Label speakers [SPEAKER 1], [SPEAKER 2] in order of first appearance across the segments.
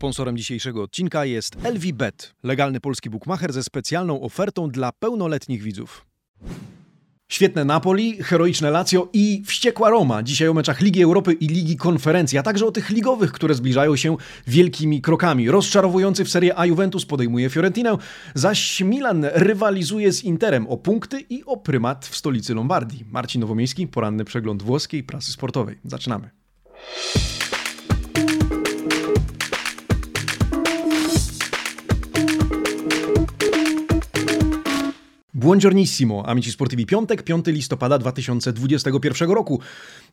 [SPEAKER 1] Sponsorem dzisiejszego odcinka jest LVBet, legalny polski bookmacher ze specjalną ofertą dla pełnoletnich widzów. Świetne Napoli, heroiczne Lazio i wściekła Roma. Dzisiaj o meczach Ligi Europy i Ligi Konferencji, a także o tych ligowych, które zbliżają się wielkimi krokami. Rozczarowujący w Serie A Juventus podejmuje Fiorentinę, zaś Milan rywalizuje z Interem o punkty i o prymat w stolicy Lombardii. Marcin Nowomiejski, poranny przegląd włoskiej prasy sportowej. Zaczynamy. Buongiornissimo, amici sportivi, piątek, 5 listopada 2021 roku.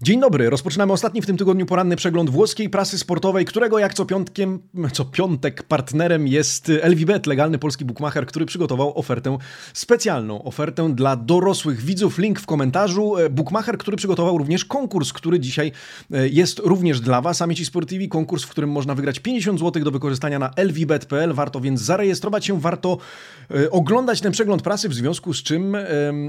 [SPEAKER 1] Dzień dobry, rozpoczynamy ostatni w tym tygodniu poranny przegląd włoskiej prasy sportowej, którego jak co piątkiem, co piątek partnerem jest LVBet, legalny polski bookmacher, który przygotował ofertę specjalną, ofertę dla dorosłych widzów. Link w komentarzu. Bookmacher, który przygotował również konkurs, który dzisiaj e, jest również dla Was, amici sportivi, konkurs, w którym można wygrać 50 zł do wykorzystania na lvbet.pl. Warto więc zarejestrować się, warto e, oglądać ten przegląd prasy w związku związku z czym,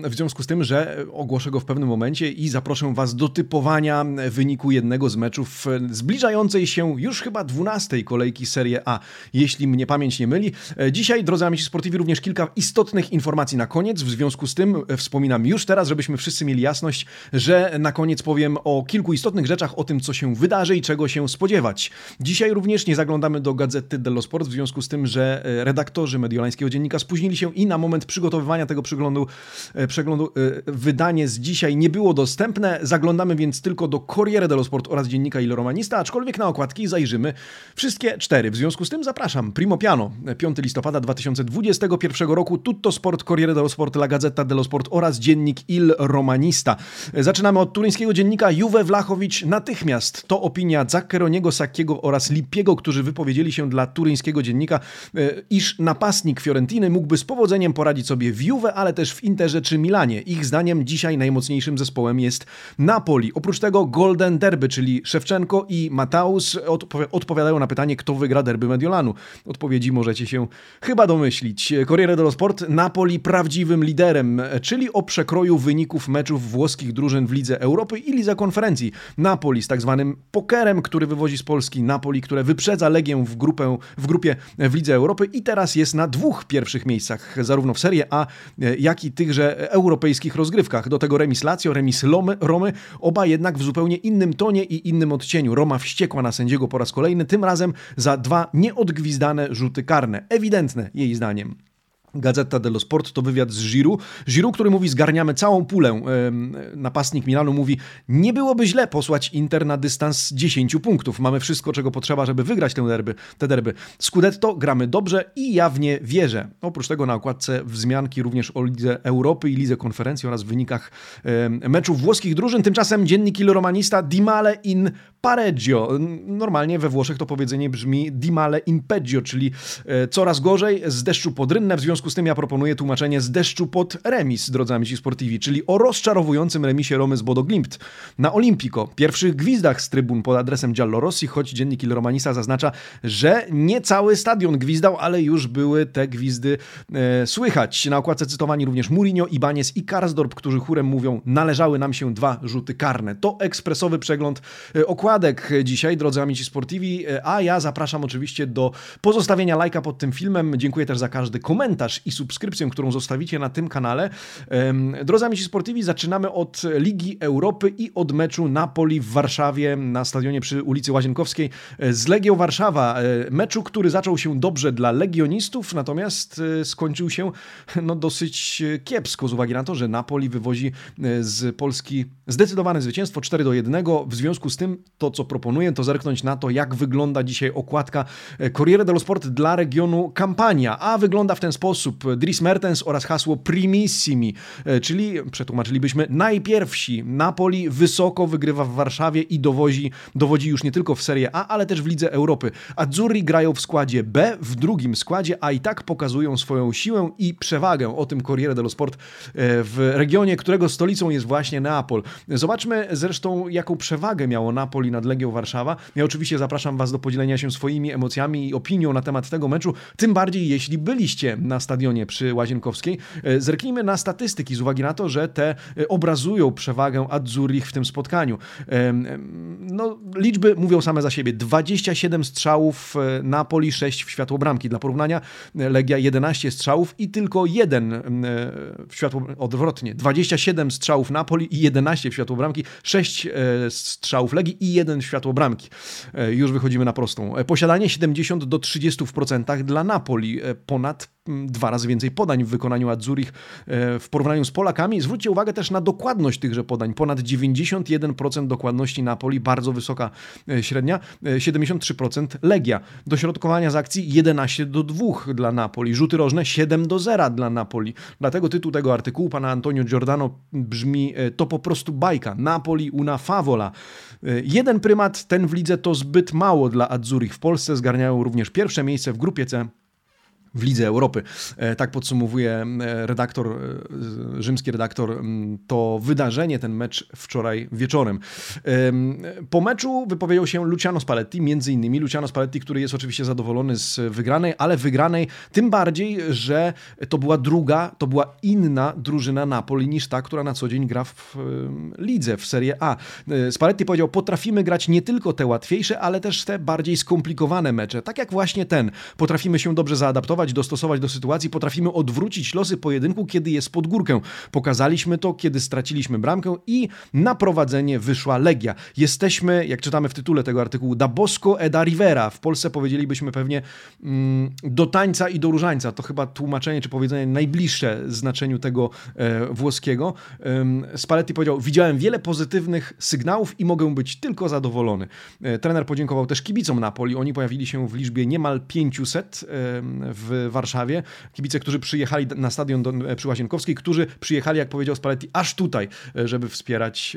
[SPEAKER 1] w związku z tym, że ogłoszę go w pewnym momencie i zaproszę Was do typowania wyniku jednego z meczów zbliżającej się już chyba 12 kolejki Serie A, jeśli mnie pamięć nie myli. E, dzisiaj, drodzy amici sportivi, również kilka istotnych informacji na koniec. W związku z tym e, wspominam już teraz, żebyśmy wszyscy mieli jasność, że na koniec powiem o kilku istotnych rzeczach, o tym, co się wydarzy i czego się spodziewać. Dzisiaj również nie zaglądamy do Gazety dello Sport, w związku z tym, że e, redaktorzy mediolańskiego dziennika spóźnili się i na moment przygotowywania tego przeglądu, e, przeglądu e, wydanie z dzisiaj nie było dostępne. Zaglądamy więc tylko do Corriere dello Sport oraz dziennika Il Romanista, aczkolwiek na okładki zajrzymy wszystkie cztery. W związku z tym zapraszam. Primo Piano, 5 listopada 2021 roku, Tutto Sport, Corriere dello Sport, La Gazzetta dello Sport oraz dziennik Il Romanista. Zaczynamy od turyńskiego dziennika Juve Vlachowicz natychmiast. To opinia Zaccheroniego, Sackiego oraz Lippiego, którzy wypowiedzieli się dla turyńskiego dziennika, e, iż napastnik Fiorentiny mógłby z powodzeniem poradzić sobie w Juve, ale też w Interze czy Milanie. Ich zdaniem dzisiaj najmocniejszym zespołem jest Napoli. Oprócz tego Golden Derby, czyli Szewczenko i Mataus odpowiadają na pytanie, kto wygra derby Mediolanu. Odpowiedzi możecie się chyba domyślić. Corriere dello Sport, Napoli prawdziwym liderem, czyli o przekroju wyników meczów włoskich drużyn w Lidze Europy i Lidze Konferencji. Napoli z tak zwanym pokerem, który wywozi z Polski. Napoli, które wyprzedza Legię w, grupę, w grupie w Lidze Europy i teraz jest na dwóch pierwszych miejscach, zarówno w Serie A, jak i tychże europejskich rozgrywkach. Do tego remis Lazio, remis Lomy, Romy, oba jednak w zupełnie innym tonie i innym odcieniu. Roma wściekła na sędziego po raz kolejny, tym razem za dwa nieodgwizdane rzuty karne. Ewidentne jej zdaniem. Gazeta dello Sport to wywiad z Giroud. Giroud, który mówi zgarniamy całą pulę. Napastnik Milanu mówi nie byłoby źle posłać Inter na dystans 10 punktów. Mamy wszystko, czego potrzeba, żeby wygrać tę derby, te derby. Scudetto gramy dobrze i ja w nie wierzę. Oprócz tego na okładce wzmianki również o Lidze Europy i Lidze Konferencji oraz wynikach meczów włoskich drużyn. Tymczasem dziennik Il Romanista Di Male in Pareggio. Normalnie we Włoszech to powiedzenie brzmi Di Male in Peggio, czyli e, coraz gorzej, z deszczu pod rynnę. W związku z tym ja proponuję tłumaczenie z deszczu pod remis, drodzy amici sportivi, czyli o rozczarowującym remisie Romy z Bodo Glimt na Olimpico. Pierwszych gwizdach z trybun pod adresem Giallorossi, choć dziennik Il Romanista zaznacza, że nie cały stadion gwizdał, ale już były te gwizdy e, słychać. Na okładce cytowani również Mourinho, Ibanez i Karsdorp, którzy chórem mówią, należały nam się dwa rzuty karne. To ekspresowy przegląd e, okładek dzisiaj, drodzy amici sportivi, e, a ja zapraszam oczywiście do pozostawienia lajka pod tym filmem. Dziękuję też za każdy komentarz i subskrypcję, którą zostawicie na tym kanale. Drodzy amici sportivi, zaczynamy od Ligi Europy i od meczu Napoli w Warszawie na stadionie przy ulicy Łazienkowskiej z Legią Warszawa. E, meczu, który zaczął się dobrze dla legionistów, natomiast e, skończył się no, dosyć kiepsko z uwagi na to, że Napoli wywozi e, z Polski zdecydowane zwycięstwo 4 do 1. W związku z tym to, co proponuję, to zerknąć na to, jak wygląda dzisiaj okładka Corriere dello Sport dla regionu Kampania, a wygląda w ten sposób, sposób Dries Mertens oraz hasło primissimi, e, czyli przetłumaczylibyśmy najpierwsi. Napoli wysoko wygrywa w Warszawie i dowozi, dowodzi już nie tylko w Serie A, ale też w Lidze Europy. Azzurri grają w składzie B, w drugim składzie, a i tak pokazują swoją siłę i przewagę. O tym Corriere dello Sport e, w regionie, którego stolicą jest właśnie Neapol. Zobaczmy zresztą, jaką przewagę miało Napoli Napoli nad Legią Warszawa. Ja oczywiście zapraszam Was do podzielenia się swoimi emocjami i opinią na temat tego meczu, tym bardziej jeśli byliście na stadionie przy Łazienkowskiej. Zerknijmy na statystyki z uwagi na to, że te obrazują przewagę Azzurich w tym spotkaniu. No, liczby mówią same za siebie. 27 strzałów Napoli, 6 w światło bramki. Dla porównania Legia 11 strzałów i tylko jeden w światło odwrotnie. 27 strzałów Napoli i 11 w światło bramki, 6 e, strzałów Legii i 1 w światło bramki. E, już wychodzimy na prostą. E, posiadanie 70 do 30% dla Napoli, ponad dwa razy więcej podań w wykonaniu Adzurich w porównaniu z Polakami. Zwróćcie uwagę też na dokładność tychże podań. Ponad 91% dokładności Napoli, bardzo wysoka średnia, 73% Legia. Dośrodkowania z akcji 11 do 2 dla Napoli, rzuty rożne 7 do 0 dla Napoli. Dlatego tytuł tego artykułu pana Antonio Giordano brzmi e, to po prostu bajka. Napoli una favola. E, jeden prymat, ten w lidze to zbyt mało dla Azzurich. W Polsce zgarniają również pierwsze miejsce w grupie C w Lidze Europy. E, tak podsumowuje e, redaktor, e, rzymski redaktor, to wydarzenie, ten mecz wczoraj wieczorem. Po meczu wypowiedział się Luciano Spalletti, między innymi Luciano Spalletti, który jest oczywiście zadowolony z wygranej, ale wygranej tym bardziej, że to była druga, to była inna drużyna Napoli niż ta, która na co dzień gra w lidze, w Serie A. Spalletti powiedział, potrafimy grać nie tylko te łatwiejsze, ale też te bardziej skomplikowane mecze, tak jak właśnie ten. Potrafimy się dobrze zaadaptować dostosować do sytuacji, potrafimy odwrócić losy pojedynku, kiedy jest pod górkę. Pokazaliśmy to, kiedy straciliśmy bramkę i na prowadzenie wyszła Legia. Jesteśmy, jak czytamy w tytule tego artykułu, da Bosco e da Rivera. W Polsce powiedzielibyśmy pewnie mm, do tańca i do różańca. To chyba tłumaczenie czy powiedzenie najbliższe znaczeniu tego e, włoskiego. E, Spalletti powiedział, widziałem wiele pozytywnych sygnałów i mogę być tylko zadowolony. E, trener podziękował też kibicom Napoli. Oni pojawili się w liczbie niemal 500 w w Warszawie. Kibice, którzy przyjechali na stadion do, e, przy Łazienkowskiej, którzy przyjechali, jak powiedział Spalletti, aż tutaj, e, żeby wspierać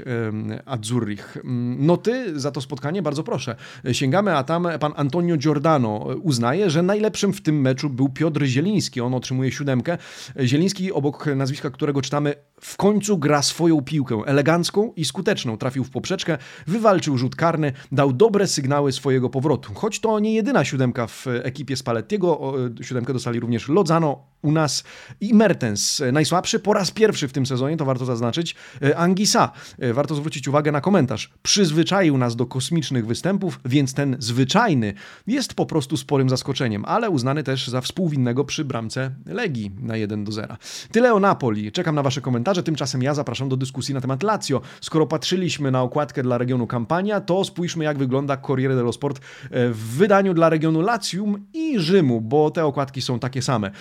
[SPEAKER 1] Azzurrich. Mm, Noty za to spotkanie, bardzo proszę. Sięgamy, a tam pan Antonio Giordano uznaje, że najlepszym w tym meczu był Piotr Zieliński. On otrzymuje siódemkę. Zieliński, obok nazwiska którego czytamy, w końcu gra swoją piłkę elegancką i skuteczną. Trafił w poprzeczkę, wywalczył rzut karny, dał dobre sygnały swojego powrotu. Choć to nie jedyna siódemka w ekipie Spallettiego, siódemka dostali również Lozano, u nas i Mertens. Najsłabszy po raz pierwszy w tym sezonie, to warto zaznaczyć, e, Angisa. E, warto zwrócić uwagę na komentarz. Przyzwyczaił nas do kosmicznych występów, więc ten zwyczajny jest po prostu sporym zaskoczeniem, ale uznany też za współwinnego przy bramce Legii na 1 do 0. Tyle o Napoli. Czekam na Wasze komentarze. Tymczasem ja zapraszam do dyskusji na temat Lazio. Skoro patrzyliśmy na okładkę dla regionu Kampania, to spójrzmy jak wygląda Corriere dello Sport e, w wydaniu dla regionu Latium i Rzymu, bo te okładki są takie same.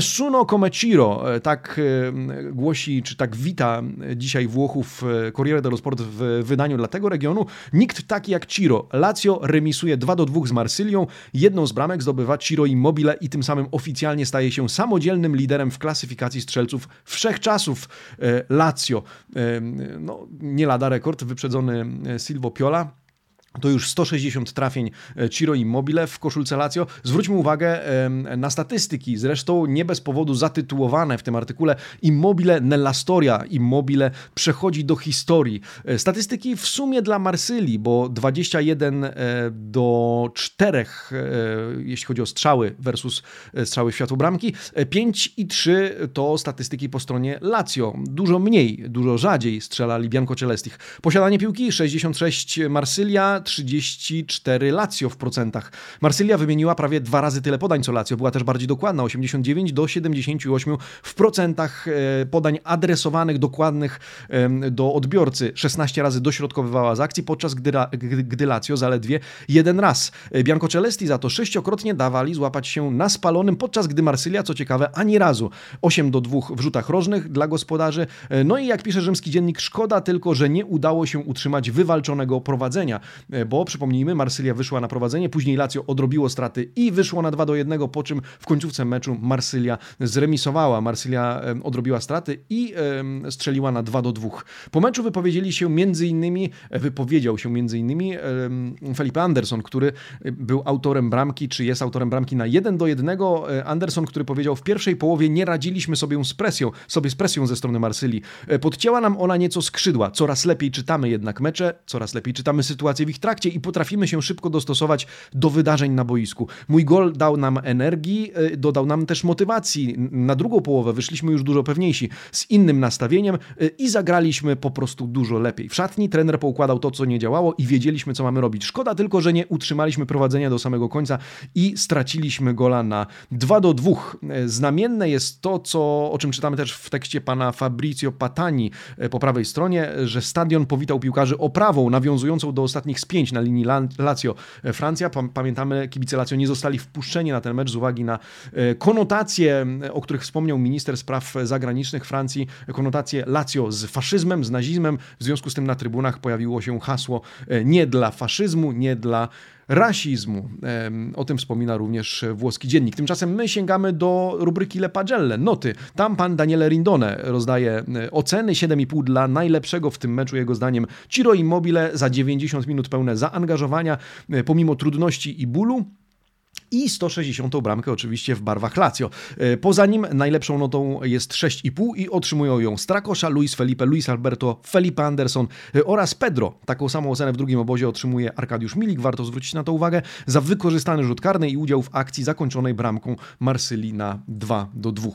[SPEAKER 1] Nessuno come Ciro, e, tak e, głosi, czy tak wita dzisiaj Włochów e, Corriere dello Sport w wydaniu dla tego regionu. Nikt taki jak Ciro. Lazio remisuje 2 do 2 z Marsylią. Jedną z bramek zdobywa Ciro Immobile i tym samym oficjalnie staje się samodzielnym liderem w klasyfikacji strzelców wszechczasów Lazio. No, nie lada rekord, wyprzedzony Silvo Piola to już 160 trafień e, Ciro Immobile w koszulce Lazio. Zwróćmy uwagę na statystyki, zresztą nie bez powodu zatytułowane w tym artykule Immobile nella storia. Immobile przechodzi do historii. E, statystyki w sumie dla Marsylii, bo 21 e, do 4, jeśli chodzi o strzały versus strzały w bramki. 5 i 3 to statystyki po stronie Lazio. Dużo mniej, dużo rzadziej strzela Libianco Celestich. Posiadanie piłki 66 Marsylia, 34 Lazio w procentach. Marsylia wymieniła prawie dwa razy tyle podań co Lazio. Była też bardziej dokładna, 89 do 78 w procentach e, podań adresowanych, dokładnych do odbiorcy. 16 razy dośrodkowywała z akcji, podczas gdy, gdy Lazio zaledwie jeden raz. E, Bianco Celesti za to sześciokrotnie dawali złapać się na spalonym, podczas gdy Marsylia, co ciekawe, ani razu. 8 do 2 w rzutach rożnych dla gospodarzy. E, no i jak pisze rzymski dziennik, szkoda tylko, że nie udało się utrzymać wywalczonego prowadzenia. E, bo przypomnijmy, Marsylia wyszła na prowadzenie, później Lazio odrobiło straty i wyszło na 2 do 1, po czym w końcówce meczu Marsylia zremisowała. Marsylia odrobiła straty i strzeliła na 2 do 2. Po meczu wypowiedzieli się między innymi, e, wypowiedział się między innymi Felipe Anderson, który e, był autorem bramki, czy jest autorem bramki na 1 do 1. Anderson, który powiedział, w pierwszej połowie nie radziliśmy sobie z presją, sobie z presją ze strony Marsylii. Podcięła nam ona nieco skrzydła. Coraz lepiej czytamy jednak mecze, coraz lepiej czytamy sytuację w ich trakcie i potrafimy się szybko dostosować do wydarzeń na boisku. Mój gol dał nam energii, y, dodał nam też motywacji. Na drugą połowę wyszliśmy już dużo pewniejsi, z innym nastawieniem y, i zagraliśmy po prostu dużo lepiej. W szatni trener poukładał to, co nie działało i wiedzieliśmy, co mamy robić. Szkoda tylko, że nie utrzymaliśmy prowadzenia do samego końca i straciliśmy gola na 2 do 2. Znamienne jest to, co, o czym czytamy też w tekście pana Fabrizio Patani po prawej stronie, że stadion powitał piłkarzy oprawą nawiązującą do ostatnich spięć na linii Lazio Francja. Pamiętamy, kibice Lazio nie zostali wpuszczeni na ten mecz z uwagi na e, konotacje, o których wspomniał minister spraw zagranicznych Francji, konotacje Lazio z faszyzmem, z nazizmem. W związku z tym na trybunach pojawiło się hasło e, nie dla faszyzmu, nie dla rasizmu. O tym wspomina również włoski dziennik. Tymczasem my sięgamy do rubryki Le Pagelle, noty. Tam pan Daniele Rindone rozdaje e, oceny 7,5 dla najlepszego w tym meczu, jego zdaniem Ciro Immobile za 90 minut pełne zaangażowania, e, pomimo trudności i bólu i 160 bramkę oczywiście w barwach Lazio. E, poza nim najlepszą notą jest 6,5 i otrzymują ją Strakosza, Luis Felipe, Luis Alberto, Felipe Anderson e, oraz Pedro. Taką samą ocenę w drugim obozie otrzymuje Arkadiusz Milik, warto zwrócić na to uwagę, za wykorzystany rzut karny i udział w akcji zakończonej bramką Marsylii na 2 do 2.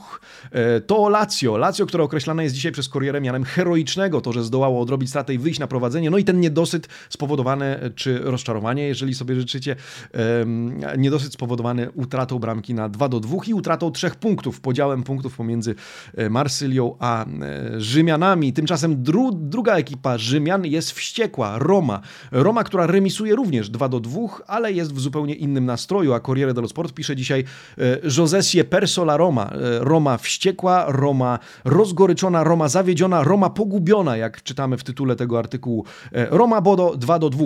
[SPEAKER 1] E, to Lazio, Lazio, które określane jest dzisiaj przez Corrierę mianem heroicznego, to, że zdołało odrobić stratę i wyjść na prowadzenie, no i ten niedosyt spowodowany, czy rozczarowanie, jeżeli sobie życzycie, niedosyt spowodowany spowodowany utratą bramki na 2 do 2 i utratą trzech punktów, podziałem punktów pomiędzy e, Marsylią a e, Rzymianami. Tymczasem dru, druga ekipa Rzymian jest wściekła, Roma. Roma, która remisuje również 2 do 2, ale jest w zupełnie innym nastroju, a Corriere dello Sport pisze dzisiaj e, Josesie perso la Roma. Roma wściekła, Roma rozgoryczona, Roma zawiedziona, Roma pogubiona, jak czytamy w tytule tego artykułu. Roma Bodo 2 do 2.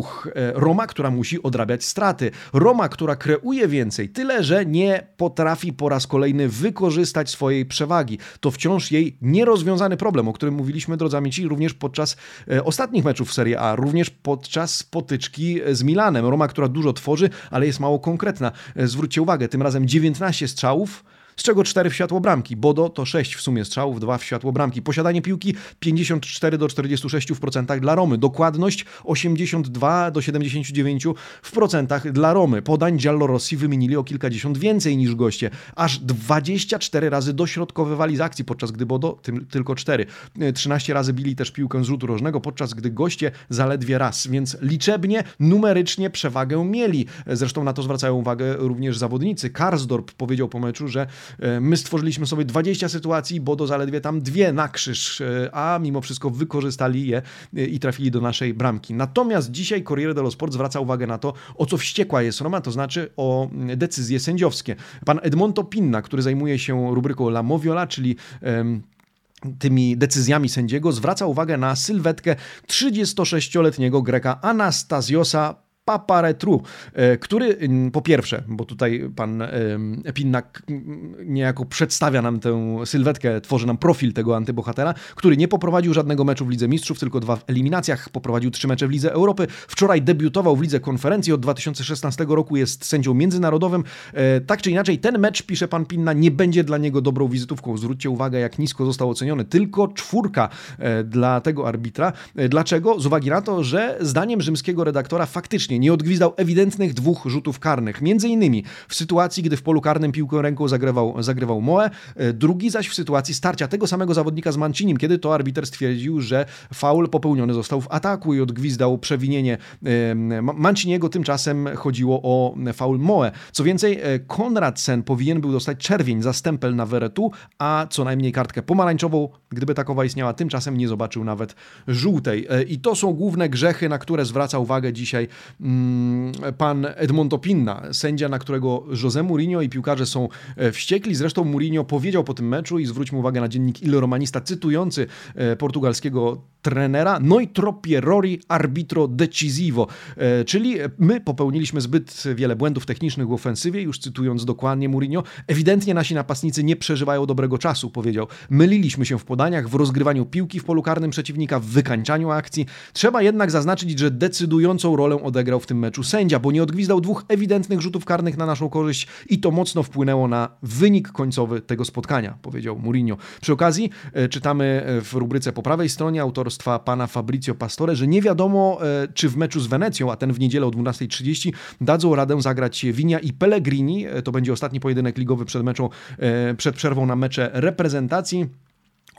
[SPEAKER 1] Roma, która musi odrabiać straty. Roma, która kreuje więcej więcej. Tyle, że nie potrafi po raz kolejny wykorzystać swojej przewagi. To wciąż jej nierozwiązany problem, o którym mówiliśmy, drodzy amici, również podczas e, ostatnich meczów w Serie A, również podczas potyczki z Milanem. Roma, która dużo tworzy, ale jest mało konkretna. E, zwróćcie uwagę, tym razem 19 strzałów, z czego 4 w światło bramki. Bodo to 6 w sumie strzałów, 2 w światło bramki. Posiadanie piłki 54 do 46 w procentach dla Romy. Dokładność 82 do 79 w procentach dla Romy. Podań Giallorossi wymienili o kilkadziesiąt więcej niż goście. Aż 24 razy dośrodkowywali z akcji, podczas gdy Bodo tym, tylko 4. 13 razy bili też piłkę z rzutu rożnego, podczas gdy goście zaledwie raz. Więc liczebnie, numerycznie przewagę mieli. Zresztą na to zwracają uwagę również zawodnicy. Karsdorp powiedział po meczu, że my stworzyliśmy sobie 20 sytuacji, bo do zaledwie tam dwie na krzyż, e, a mimo wszystko wykorzystali je e, i trafili do naszej bramki. Natomiast dzisiaj Corriere dello Sport zwraca uwagę na to, o co wściekła jest Roma, to znaczy o decyzje sędziowskie. Pan Edmonto Pinna, który zajmuje się rubryką La Moviola, czyli tymi decyzjami sędziego, zwraca uwagę na sylwetkę 36-letniego Greka Anastasiosa Paparetru, e, który po pierwsze, bo tutaj pan Pinnak niejako przedstawia nam tę sylwetkę, tworzy nam profil tego antybohatera, który nie poprowadził żadnego meczu w Lidze Mistrzów, tylko dwa w eliminacjach, poprowadził trzy mecze w Lidze Europy. Wczoraj debiutował w Lidze Konferencji, od 2016 roku jest sędzią międzynarodowym. E, tak czy inaczej, ten mecz, pisze pan Pinna, nie będzie dla niego dobrą wizytówką. Zwróćcie uwagę, jak nisko został oceniony. Tylko czwórka e, dla tego arbitra. Dlaczego? Z uwagi na to, że zdaniem rzymskiego redaktora faktycznie nie odgwizdał ewidentnych dwóch rzutów karnych. Między innymi w sytuacji, gdy w polu karnym piłkę ręką zagrywał, zagrywał Moe, e, drugi zaś w sytuacji starcia tego samego zawodnika z Mancinim, kiedy to arbiter stwierdził, że faul popełniony został w ataku i odgwizdał przewinienie Manciniego. Tymczasem chodziło o faul Moe. Co więcej, e, Konradsen powinien był dostać czerwień za stempel na Veretu, a co najmniej kartkę pomarańczową, gdyby takowa istniała. Tymczasem nie zobaczył nawet żółtej. E, I to są główne grzechy, na które zwraca uwagę dzisiaj pan Edmondo Pinna, sędzia, na którego José Mourinho i piłkarze są e, wściekli. Zresztą Mourinho powiedział po tym meczu i zwróćmy uwagę na dziennik Il Romanista cytujący e, portugalskiego trenera Noi troppi errori arbitro decisivo, e, czyli my popełniliśmy zbyt wiele błędów technicznych w ofensywie, już cytując dokładnie Mourinho. Ewidentnie nasi napastnicy nie przeżywają dobrego czasu, powiedział. Myliliśmy się w podaniach, w rozgrywaniu piłki w polu karnym przeciwnika, w wykańczaniu akcji. Trzeba jednak zaznaczyć, że decydującą rolę odegrał rozegrał w tym meczu sędzia, bo nie odgwizdał dwóch ewidentnych rzutów karnych na naszą korzyść i to mocno wpłynęło na wynik końcowy tego spotkania, powiedział Mourinho. Przy okazji e, czytamy w rubryce po prawej stronie autorstwa pana Fabrizio Pastore, że nie wiadomo, e, czy w meczu z Wenecją, a ten w niedzielę o 12.30, dadzą radę zagrać Winia i Pellegrini. E, to będzie ostatni pojedynek ligowy przed meczą, przed przerwą na mecze reprezentacji.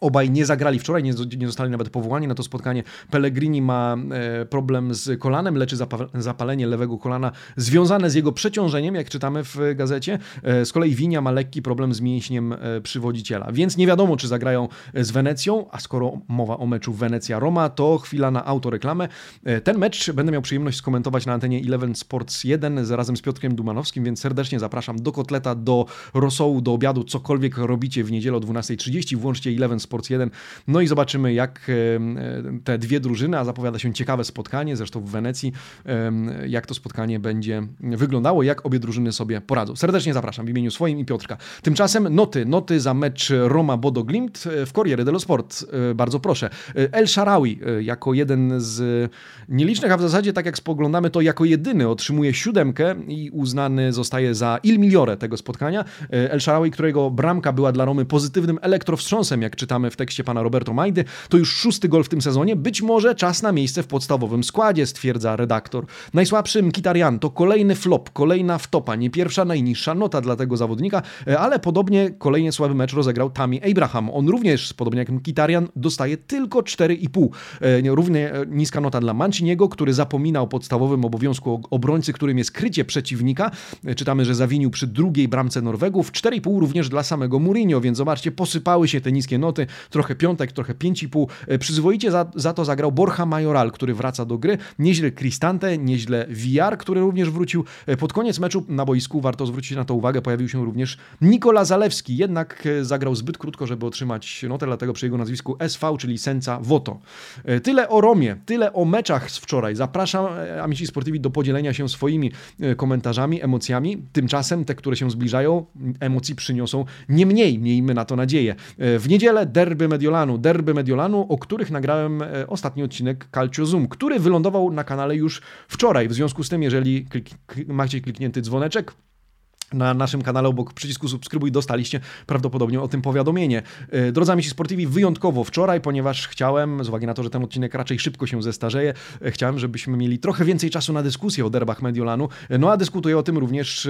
[SPEAKER 1] Obaj nie zagrali wczoraj, nie, nie zostali nawet powołani na to spotkanie. Pellegrini ma e, problem z kolanem, leczy zapalenie lewego kolana związane z jego przeciążeniem, jak czytamy w gazecie. E, z kolei Winia ma lekki problem z mięśniem e, przywodziciela. Więc nie wiadomo, czy zagrają z Wenecją, a skoro mowa o meczu Wenecja-Roma, to chwila na autoreklamę. Ten mecz będę miał przyjemność skomentować na antenie Eleven Sports 1 razem z Piotrkiem Dumanowskim, więc serdecznie zapraszam do kotleta, do rosołu, do obiadu, cokolwiek robicie w niedzielę o 12.30, włączcie Eleven Sports Sports 1. No i zobaczymy, jak e, te dwie drużyny, a zapowiada się ciekawe spotkanie, zresztą w Wenecji, jak to spotkanie będzie wyglądało, jak obie drużyny sobie poradzą. Serdecznie zapraszam w imieniu swoim i Piotrka. Tymczasem noty, noty za mecz Roma-Bodo Glimt e, w Corriere dello Sport. E, bardzo proszę. El Sharawi jako jeden z nielicznych, a w zasadzie tak jak spoglądamy, to jako jedyny otrzymuje siódemkę i uznany zostaje za il migliore tego spotkania. El Sharawi, którego bramka była dla Romy pozytywnym elektrowstrząsem, jak czytamy czytamy w tekście pana Roberto Majdy, to już szósty gol w tym sezonie. Być może czas na miejsce w podstawowym składzie, stwierdza redaktor. Najsłabszy Mkhitaryan to kolejny flop, kolejna wtopa, nie pierwsza, najniższa nota dla tego zawodnika, e, ale podobnie kolejnie słaby mecz rozegrał Tami Abraham. On również, podobnie jak Mkhitaryan, dostaje tylko 4,5. E, równie e, niska nota dla Manciniego, który zapomina o podstawowym obowiązku obrońcy, którym jest krycie przeciwnika. Czytamy, że zawinił przy drugiej bramce Norwegów. 4,5 również dla samego Mourinho, więc zobaczcie, posypały się te niskie noty trochę piątek, trochę 5,5. E, przyzwoicie za, za to zagrał Borja Majoral, który wraca do gry. Nieźle Cristante, nieźle VR, który również wrócił. E, pod koniec meczu na boisku, warto zwrócić na to uwagę, pojawił się również Nikola Zalewski, jednak e, zagrał zbyt krótko, żeby otrzymać notę, dlatego przy jego nazwisku SV, czyli Senca Voto. Tyle o Romie, tyle o meczach z wczoraj. Zapraszam Amici Sportivi do podzielenia się swoimi komentarzami, emocjami. Tymczasem te, które się zbliżają, emocji przyniosą nie mniej, miejmy na to nadzieję. W niedzielę derby Mediolanu. Derby Mediolanu, o których nagrałem e, ostatni odcinek Calcio Zoom, który wylądował na kanale już wczoraj. W związku z tym, jeżeli klik, macie kliknięty dzwoneczek, na naszym kanale obok przycisku subskrybuj dostaliście prawdopodobnie o tym powiadomienie. E, drodzy amici sportivi, wyjątkowo wczoraj, ponieważ chciałem, z uwagi na to, że ten odcinek raczej szybko się zestarzeje, e, chciałem, żebyśmy mieli trochę więcej czasu na dyskusję o derbach Mediolanu. E, no a dyskutuje o tym również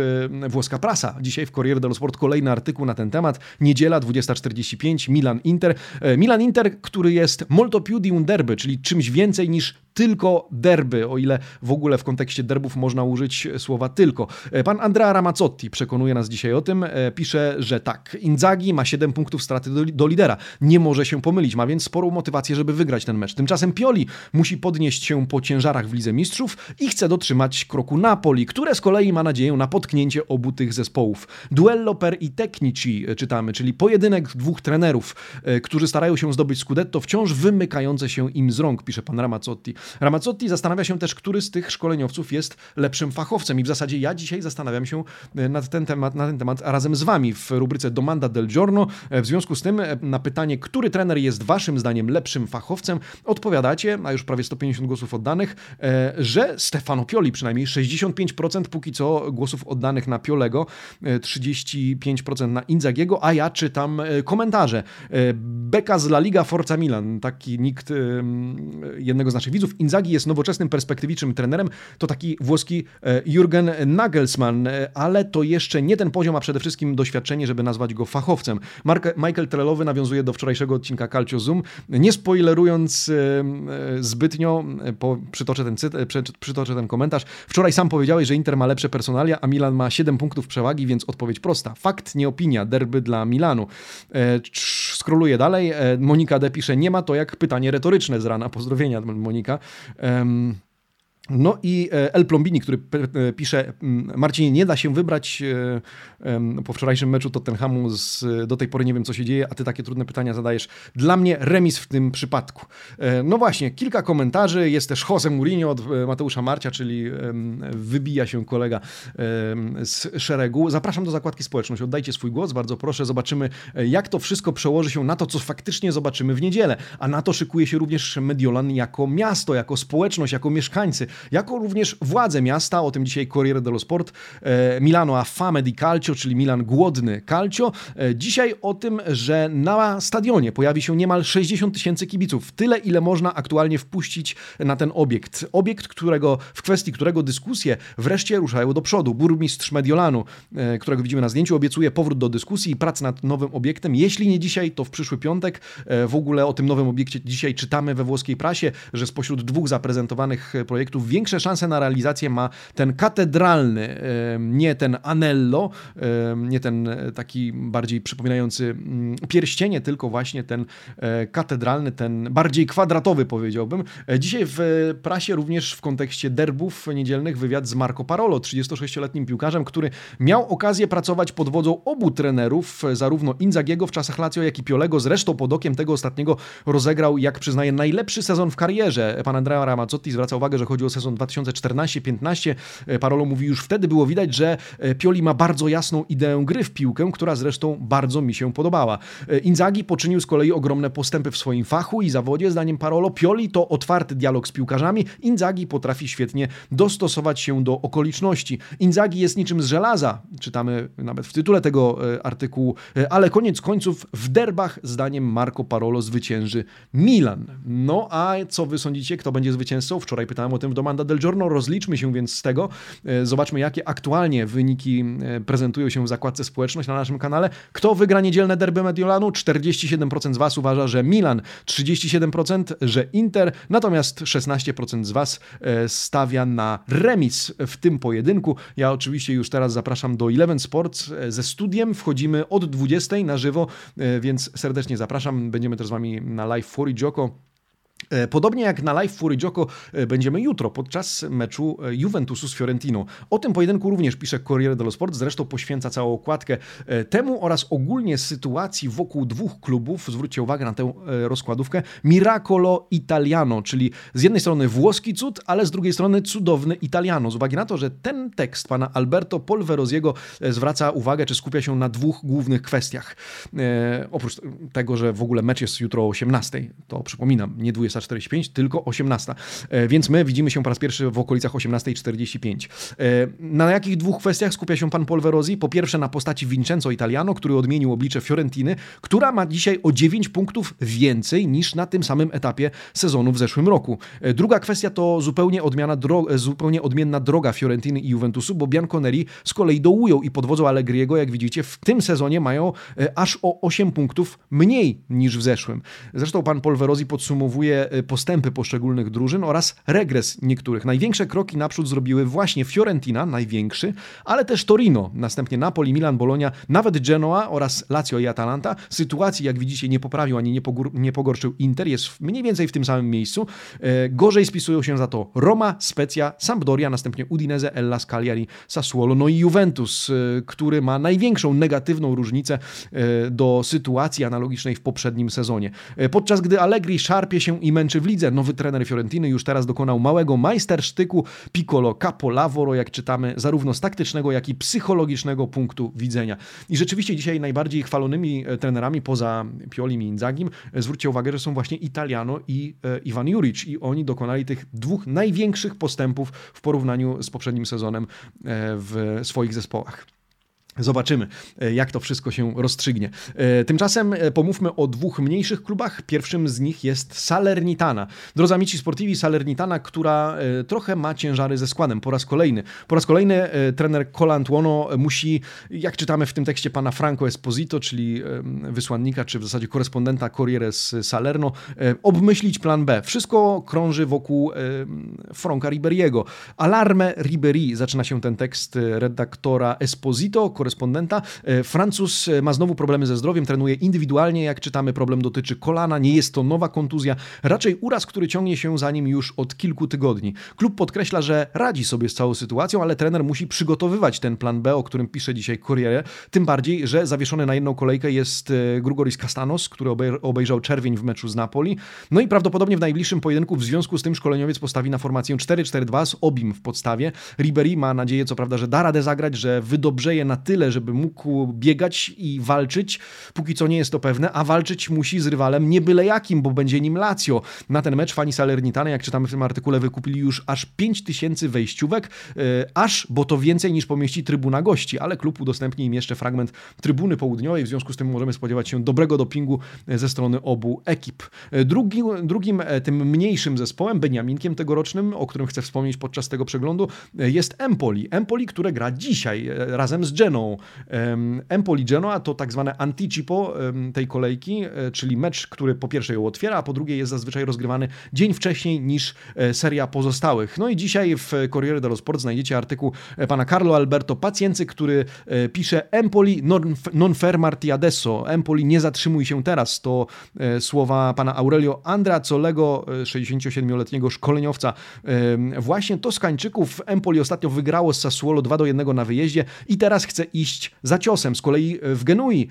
[SPEAKER 1] włoska prasa. Dzisiaj w Corriere dello Sport kolejny artykuł na ten temat. Niedziela 20.45, Milan-Inter. Milan-Inter, który jest molto più di un derby, czyli czymś więcej niż tylko derby, o ile w ogóle w kontekście derbów można użyć słowa tylko. Pan Andrea Ramazzotti przekonuje nas dzisiaj o tym, e, pisze, że tak, Inzaghi ma 7 punktów straty do, do lidera, nie może się pomylić, ma więc sporą motywację, żeby wygrać ten mecz. Tymczasem Pioli musi podnieść się po ciężarach w Lidze Mistrzów i chce dotrzymać kroku Napoli, które z kolei ma nadzieję na potknięcie obu tych zespołów. Duello per i tecnici e, czytamy, czyli pojedynek dwóch trenerów, e, którzy starają się zdobyć Scudetto, wciąż wymykające się im z rąk, pisze pan Ramazzotti. Ramazzotti zastanawia się też, który z tych szkoleniowców jest lepszym fachowcem i w zasadzie ja dzisiaj zastanawiam się e, nad ten temat, na ten temat razem z Wami w rubryce Domanda del Giorno. E, w związku z tym e, na pytanie, który trener jest Waszym zdaniem lepszym fachowcem, odpowiadacie, a już prawie 150 głosów oddanych, że Stefano Pioli, przynajmniej 65% póki co głosów oddanych na Piolego, 35% na Inzagiego, a ja czytam komentarze. Beka z La Liga Forza Milan, taki nikt jednego z naszych widzów. Inzagi jest nowoczesnym, perspektywicznym trenerem. To taki włoski e, Jurgen Nagelsmann, e, ale to jeszcze nie ten poziom, a przede wszystkim doświadczenie, żeby nazwać go fachowcem. Mark, Michael Trelowy nawiązuje do wczorajszego odcinka Calcio Zoom. Nie spoilerując e, zbytnio, po, przytoczę, ten cyt, przytoczę ten komentarz. Wczoraj sam powiedziałeś, że Inter ma lepsze personalia, a Milan ma 7 punktów przewagi, więc odpowiedź prosta. Fakt, nie opinia. Derby dla Milanu. Skroluję dalej. Monika D. pisze, nie ma to jak pytanie retoryczne z rana. Pozdrowienia, Monika. Ähm, no i e, El Plombini, który e, pisze, Marcinie, nie da się wybrać e, po wczorajszym meczu Tottenhamu, z, do tej pory nie wiem co się dzieje, a ty takie trudne pytania zadajesz. Dla mnie remis w tym przypadku. No właśnie, kilka komentarzy, jest też Jose Mourinho od Mateusza Marcia, czyli wybija się kolega z szeregu. Zapraszam do zakładki społeczność, oddajcie swój głos, bardzo proszę, zobaczymy jak to wszystko przełoży się na to, co faktycznie zobaczymy w niedzielę, a na to szykuje się również Mediolan jako miasto, jako społeczność, jako mieszkańcy. Jako również władze miasta, o tym dzisiaj Corriere dello Sport, e, Milano a fame di calcio, czyli Milan głodny calcio. E, dzisiaj o tym, że na stadionie pojawi się niemal 60 tysięcy kibiców. Tyle, ile można aktualnie wpuścić na ten obiekt. Obiekt, którego, w kwestii którego dyskusje wreszcie ruszają do przodu. Burmistrz Mediolanu, e, którego widzimy na zdjęciu, obiecuje powrót do dyskusji i prac nad nowym obiektem. Jeśli nie dzisiaj, to w przyszły piątek. W ogóle o tym nowym obiekcie dzisiaj czytamy we włoskiej prasie, że spośród dwóch zaprezentowanych projektów większe szanse na realizację ma ten katedralny, nie ten Anello, nie ten e, taki bardziej przypominający mm, pierścienie, tylko właśnie ten e, katedralny, ten bardziej kwadratowy powiedziałbym. E, dzisiaj w prasie również w kontekście derbów niedzielnych wywiad z Marco Parolo, 36-letnim piłkarzem, który miał okazję pracować pod wodzą obu trenerów, zarówno Inzagiego w czasach Lazio, jak i Piolego. Zresztą pod okiem tego ostatniego rozegrał, jak przyznaje, najlepszy sezon w karierze. Pan Andrea Ramazzotti zwraca uwagę, że chodzi o sezon 2014-15. Parolo mówi, już wtedy było widać, że Pioli ma bardzo jasną ideę gry w piłkę, która zresztą bardzo mi się podobała. Inzagi poczynił z kolei ogromne postępy w swoim fachu i zawodzie. Zdaniem Parolo, Pioli to otwarty dialog z piłkarzami. Inzagi potrafi świetnie dostosować się do okoliczności. Inzagi jest niczym z żelaza, czytamy nawet w tytule tego e, artykułu, e, ale koniec końców w derbach, zdaniem Marco Parolo, zwycięży Milan. No a co wy sądzicie, kto będzie zwycięzcą? Wczoraj pytałem o tym w Domanda del Giorno, rozliczmy się więc z tego. E, zobaczmy, jakie aktualnie wyniki prezentują się w zakładce społeczność na naszym kanale. Kto wygra niedzielne derby Mediolanu? 47% z Was uważa, że Milan, 37%, że Inter, natomiast 16% z Was e, stawia na remis w tym pojedynku. Ja oczywiście już teraz zapraszam do Eleven Sports e, ze studiem. Wchodzimy od 20 na żywo, e, więc serdecznie zapraszam. Będziemy też z Wami na live Fury Joko E, podobnie jak na live Fury Joko e, będziemy jutro podczas meczu e, Juventusu z Fiorentiną. O tym pojedynku również pisze Corriere dello Sport, zresztą poświęca całą okładkę temu oraz ogólnie sytuacji wokół dwóch klubów. Zwróćcie uwagę na tę rozkładówkę. Miracolo Italiano, czyli z jednej strony włoski cud, ale z drugiej strony cudowny Italiano. Z uwagi na to, że ten tekst pana Alberto Polverosiego zwraca uwagę, czy skupia się na dwóch głównych kwestiach. E, oprócz tego, że w ogóle mecz jest jutro o 18, to przypominam, nie 20 20.45, tylko 18. E, więc my widzimy się po raz pierwszy w okolicach 18.45. E, na jakich dwóch kwestiach skupia się pan Polverosi? Po pierwsze na postaci Vincenzo Italiano, który odmienił oblicze Fiorentiny, która ma dzisiaj o 9 punktów więcej niż na tym samym etapie sezonu w zeszłym roku. E, druga kwestia to zupełnie, odmiana zupełnie odmienna droga Fiorentiny i Juventusu, bo Bianconeri z kolei dołują i podwodzą Allegriego, jak widzicie, w tym sezonie mają aż o 8 punktów mniej niż w zeszłym. Zresztą pan Polverosi podsumowuje Y, postępy poszczególnych drużyn oraz regres niektórych. Największe kroki naprzód zrobiły właśnie Fiorentina, największy, ale też Torino, następnie Napoli, Milan, Bologna, nawet Genoa oraz Lazio i Atalanta. Sytuacji, jak widzicie, nie poprawił ani nie, nie pogorszył Inter, jest mniej więcej w tym samym miejscu. E, gorzej spisują się za to Roma, Specja, Sampdoria, następnie Udinese, Hellas, Cagliari, Sassuolo, no i Juventus, e, który ma największą negatywną różnicę do sytuacji analogicznej w poprzednim sezonie. Podczas gdy Allegri szarpie się i męczy w lidze. Nowy trener Fiorentiny już teraz dokonał małego majstersztyku Piccolo Capolavoro, jak czytamy, zarówno z taktycznego, jak i psychologicznego punktu widzenia. I rzeczywiście dzisiaj najbardziej chwalonymi e, trenerami poza Piolim i Inzagim, e, zwróćcie uwagę, że są właśnie Italiano i e, Iwan Juric i oni dokonali tych dwóch największych postępów w porównaniu z poprzednim sezonem w swoich zespołach. Zobaczymy, e, jak to wszystko się rozstrzygnie. E, tymczasem e, pomówmy o dwóch mniejszych klubach. Pierwszym z nich jest Salernitana. Drodzy amici sportivi, Salernitana, która trochę ma ciężary ze składem. Po raz kolejny. Po raz kolejny trener Colantuono musi, jak czytamy w tym tekście pana Franco Esposito, czyli wysłannika, czy w zasadzie korespondenta Corriere z Salerno, obmyślić plan B. Wszystko krąży wokół Franka Riberiego. Alarme Riberi, zaczyna się ten tekst redaktora Esposito, korespondenta. E, Francuz e, ma znowu problemy ze zdrowiem, trenuje indywidualnie, jak czytamy, problem dotyczy kolana, nie jest to nowa kontuzja, raczej uraz, który ciągnie się za nim już od kilku tygodni. Klub podkreśla, że radzi sobie z całą sytuacją, ale trener musi przygotowywać ten plan B, o którym pisze dzisiaj Corriere, tym bardziej, że zawieszony na jedną kolejkę jest e, Grugoris Castanos, który obejrzał czerwień w meczu z Napoli. No i prawdopodobnie w najbliższym pojedynku w związku z tym szkoleniowiec postawi na formację 4-4-2 z Obim w podstawie. Ribery ma nadzieję, co prawda, że da radę zagrać, że wydobrzeje na tyle tyle, żeby mógł biegać i walczyć. Póki co nie jest to pewne, a walczyć musi z rywalem nie byle jakim, bo będzie nim Lazio. Na ten mecz fani Salernitany, jak czytamy w tym artykule, wykupili już aż 5000 wejściówek, yy, aż, bo to więcej niż pomieści trybuna gości, ale klub udostępni im jeszcze fragment trybuny południowej, w związku z tym możemy spodziewać się dobrego dopingu ze strony obu ekip. Drugi, drugim, tym mniejszym zespołem, Beniaminkiem tegorocznym, o którym chcę wspomnieć podczas tego przeglądu, jest Empoli. Empoli, które gra dzisiaj e, razem z Geną. Empoli Genoa to tak zwane anticipo tej kolejki, e, czyli mecz, który po pierwsze ją otwiera, a po drugie jest zazwyczaj rozgrywany dzień wcześniej niż e, seria pozostałych. No i dzisiaj w Corriere dello Sport znajdziecie artykuł pana Carlo Alberto Paciency, który pisze Empoli non, non fermarti adesso. Empoli nie zatrzymuj się teraz. To słowa pana Aurelio Andracolego, 67-letniego szkoleniowca właśnie Toskańczyków. Empoli ostatnio wygrało z Sassuolo 2 do 1 na wyjeździe i teraz chce iść za ciosem. Z kolei w Genui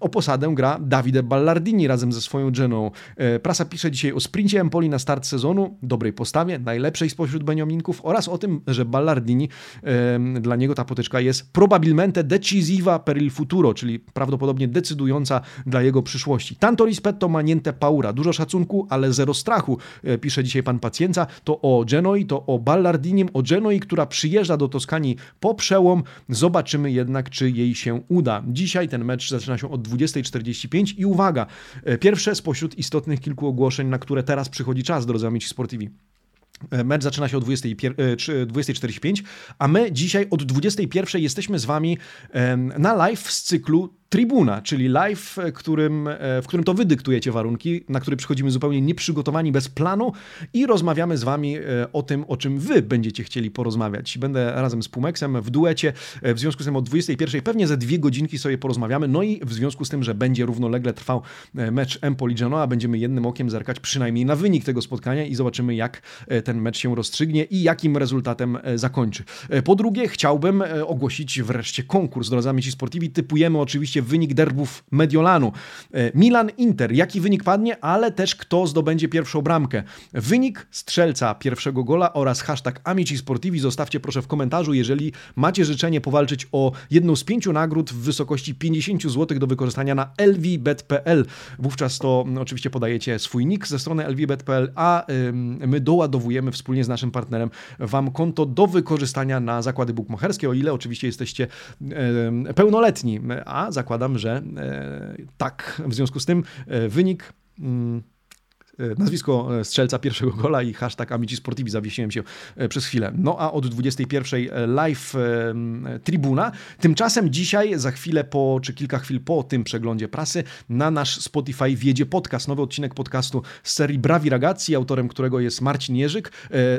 [SPEAKER 1] o posadę gra Davide Ballardini razem ze swoją Geną. Prasa pisze dzisiaj o sprincie Empoli na start sezonu, dobrej postawie, najlepszej spośród Beniaminków oraz o tym, że Ballardini, dla niego ta potyczka jest probabilmente decisiva per il futuro, czyli prawdopodobnie decydująca dla jego przyszłości. Tanto rispetto ma niente paura. Dużo szacunku, ale zero strachu, pisze dzisiaj pan Pacjenca. To o Genoi, to o Ballardinim, o Genoi, która przyjeżdża do Toskanii po przełom. Zobaczymy jednak, czy jej się uda. Dzisiaj ten mecz zaczyna się od 20.45 i uwaga, pierwsze spośród istotnych kilku ogłoszeń, na które teraz przychodzi czas, drodzy amici sportivi. Mecz zaczyna się o 20.45, a my dzisiaj od 21.00 jesteśmy z Wami na live z cyklu Tribuna, czyli live, e, którym, e, w którym to wy dyktujecie warunki, na które przychodzimy zupełnie nieprzygotowani, bez planu i rozmawiamy z wami e, o tym, o czym wy będziecie chcieli porozmawiać. Będę razem z Pumeksem w duecie, w związku z tym o 21 pewnie ze dwie godzinki sobie porozmawiamy, no i w związku z tym, że będzie równolegle trwał mecz Empoli Genoa, będziemy jednym okiem zerkać przynajmniej na wynik tego spotkania i zobaczymy, jak ten mecz się rozstrzygnie i jakim rezultatem zakończy. Po drugie, chciałbym ogłosić wreszcie konkurs. Drodzy amici sportivi, typujemy oczywiście wynik derbów Mediolanu. E, Milan-Inter, jaki wynik padnie, ale też kto zdobędzie pierwszą bramkę. Wynik strzelca pierwszego gola oraz hashtag Amici Sportivi zostawcie proszę w komentarzu, jeżeli macie życzenie powalczyć o jedną z pięciu nagród w wysokości 50 zł do wykorzystania na lvbet.pl. Wówczas to mm, oczywiście podajecie swój nick ze strony lvbet.pl, a my doładowujemy wspólnie z naszym partnerem Wam konto do wykorzystania na zakłady bukmacherskie, o ile oczywiście jesteście pełnoletni, a zakłady zakładam, że e, tak. W związku z tym e, wynik. Mm, nazwisko e, strzelca pierwszego gola i hashtag Amici Sportivi zawiesiłem się e, przez chwilę. No a od 21 live tribuna. Tymczasem dzisiaj, za chwilę po, czy kilka chwil po tym przeglądzie prasy, na nasz Spotify wjedzie podcast, nowy odcinek podcastu z serii Brawi Ragazzi, autorem którego jest Marcin Jerzyk.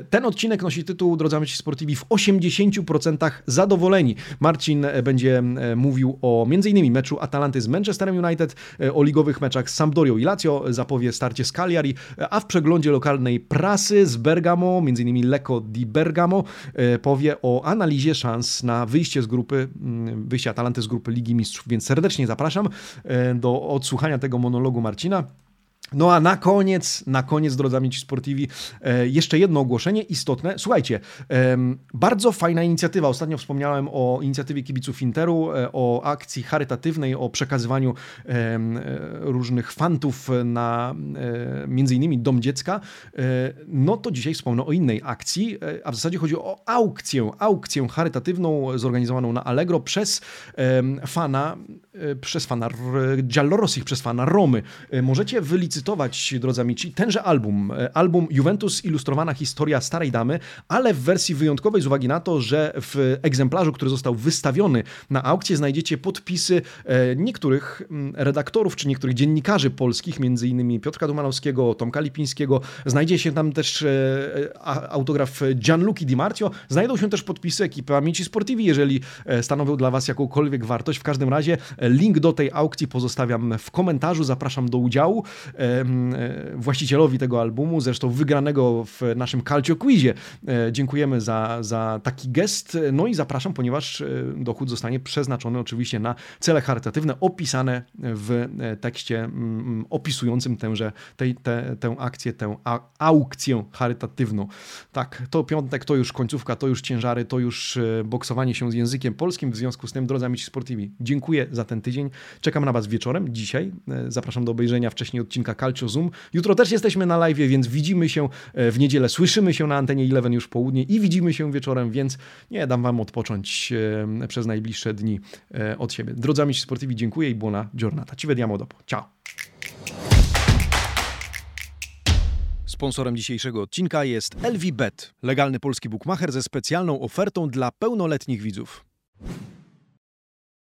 [SPEAKER 1] Ten odcinek nosi tytuł, drodzy Amici Sportivi, w 80% zadowoleni. Marcin będzie mówił o m.in. meczu Atalanty z Manchesterem United, o ligowych meczach z Sampdorią i Lazio, zapowie starcie z Cagliari, a w przeglądzie lokalnej prasy z Bergamo, m.in. Lecco di Bergamo, e, powie o analizie szans na wyjście z grupy, mm, wyjście Atalanty z grupy Ligi Mistrzów, więc serdecznie zapraszam e, do odsłuchania tego monologu Marcina. No a na koniec, na koniec, drodzy amici sportivi, e, jeszcze jedno ogłoszenie istotne. Słuchajcie, bardzo fajna inicjatywa. Ostatnio wspomniałem o inicjatywie kibiców Interu, e, o akcji charytatywnej, o przekazywaniu e, różnych fantów na między innymi Dom Dziecka. No to dzisiaj wspomnę o innej akcji, a w zasadzie chodzi o aukcję, aukcję charytatywną zorganizowaną na Allegro przez fana, przez fana Giallorossich, przez fana Romy. Możecie wylicytować drodzy amici, tenże album. E, album Juventus Ilustrowana Historia Starej Damy, ale w wersji wyjątkowej z uwagi na to, że w egzemplarzu, który został wystawiony na aukcję, znajdziecie podpisy e, niektórych mm, redaktorów czy niektórych dziennikarzy polskich, między innymi Piotra Dumanowskiego, Tomka Lipińskiego. Znajdzie się tam też e, autograf Gianluca Di Marcio. Znajdą się też podpisy ekipy Amici Sportivi, jeżeli stanowią dla Was jakąkolwiek wartość. W każdym razie link do tej aukcji pozostawiam w komentarzu. Zapraszam do udziału. Właścicielowi tego albumu, zresztą wygranego w naszym Calcio Quizie. Dziękujemy za, za taki gest. No i zapraszam, ponieważ dochód zostanie przeznaczony oczywiście na cele charytatywne opisane w tekście opisującym tęże, tej, te, tę akcję, tę aukcję charytatywną. Tak, to piątek, to już końcówka, to już ciężary, to już boksowanie się z językiem polskim. W związku z tym, drodzy amici sportivi, dziękuję za ten tydzień. Czekam na Was wieczorem, dzisiaj. E, zapraszam do obejrzenia wcześniej odcinka Calcio Zoom. Jutro też jesteśmy na live, więc widzimy się e, w niedzielę, słyszymy się na antenie Eleven już południe i widzimy się wieczorem, więc nie dam Wam odpocząć e, przez najbliższe dni od siebie. Drodzy amici sportivi, dziękuję i buona giornata. Ci vediamo dopo. Ciao! Sponsorem dzisiejszego odcinka jest LVBet, legalny polski bookmacher ze specjalną ofertą dla pełnoletnich widzów.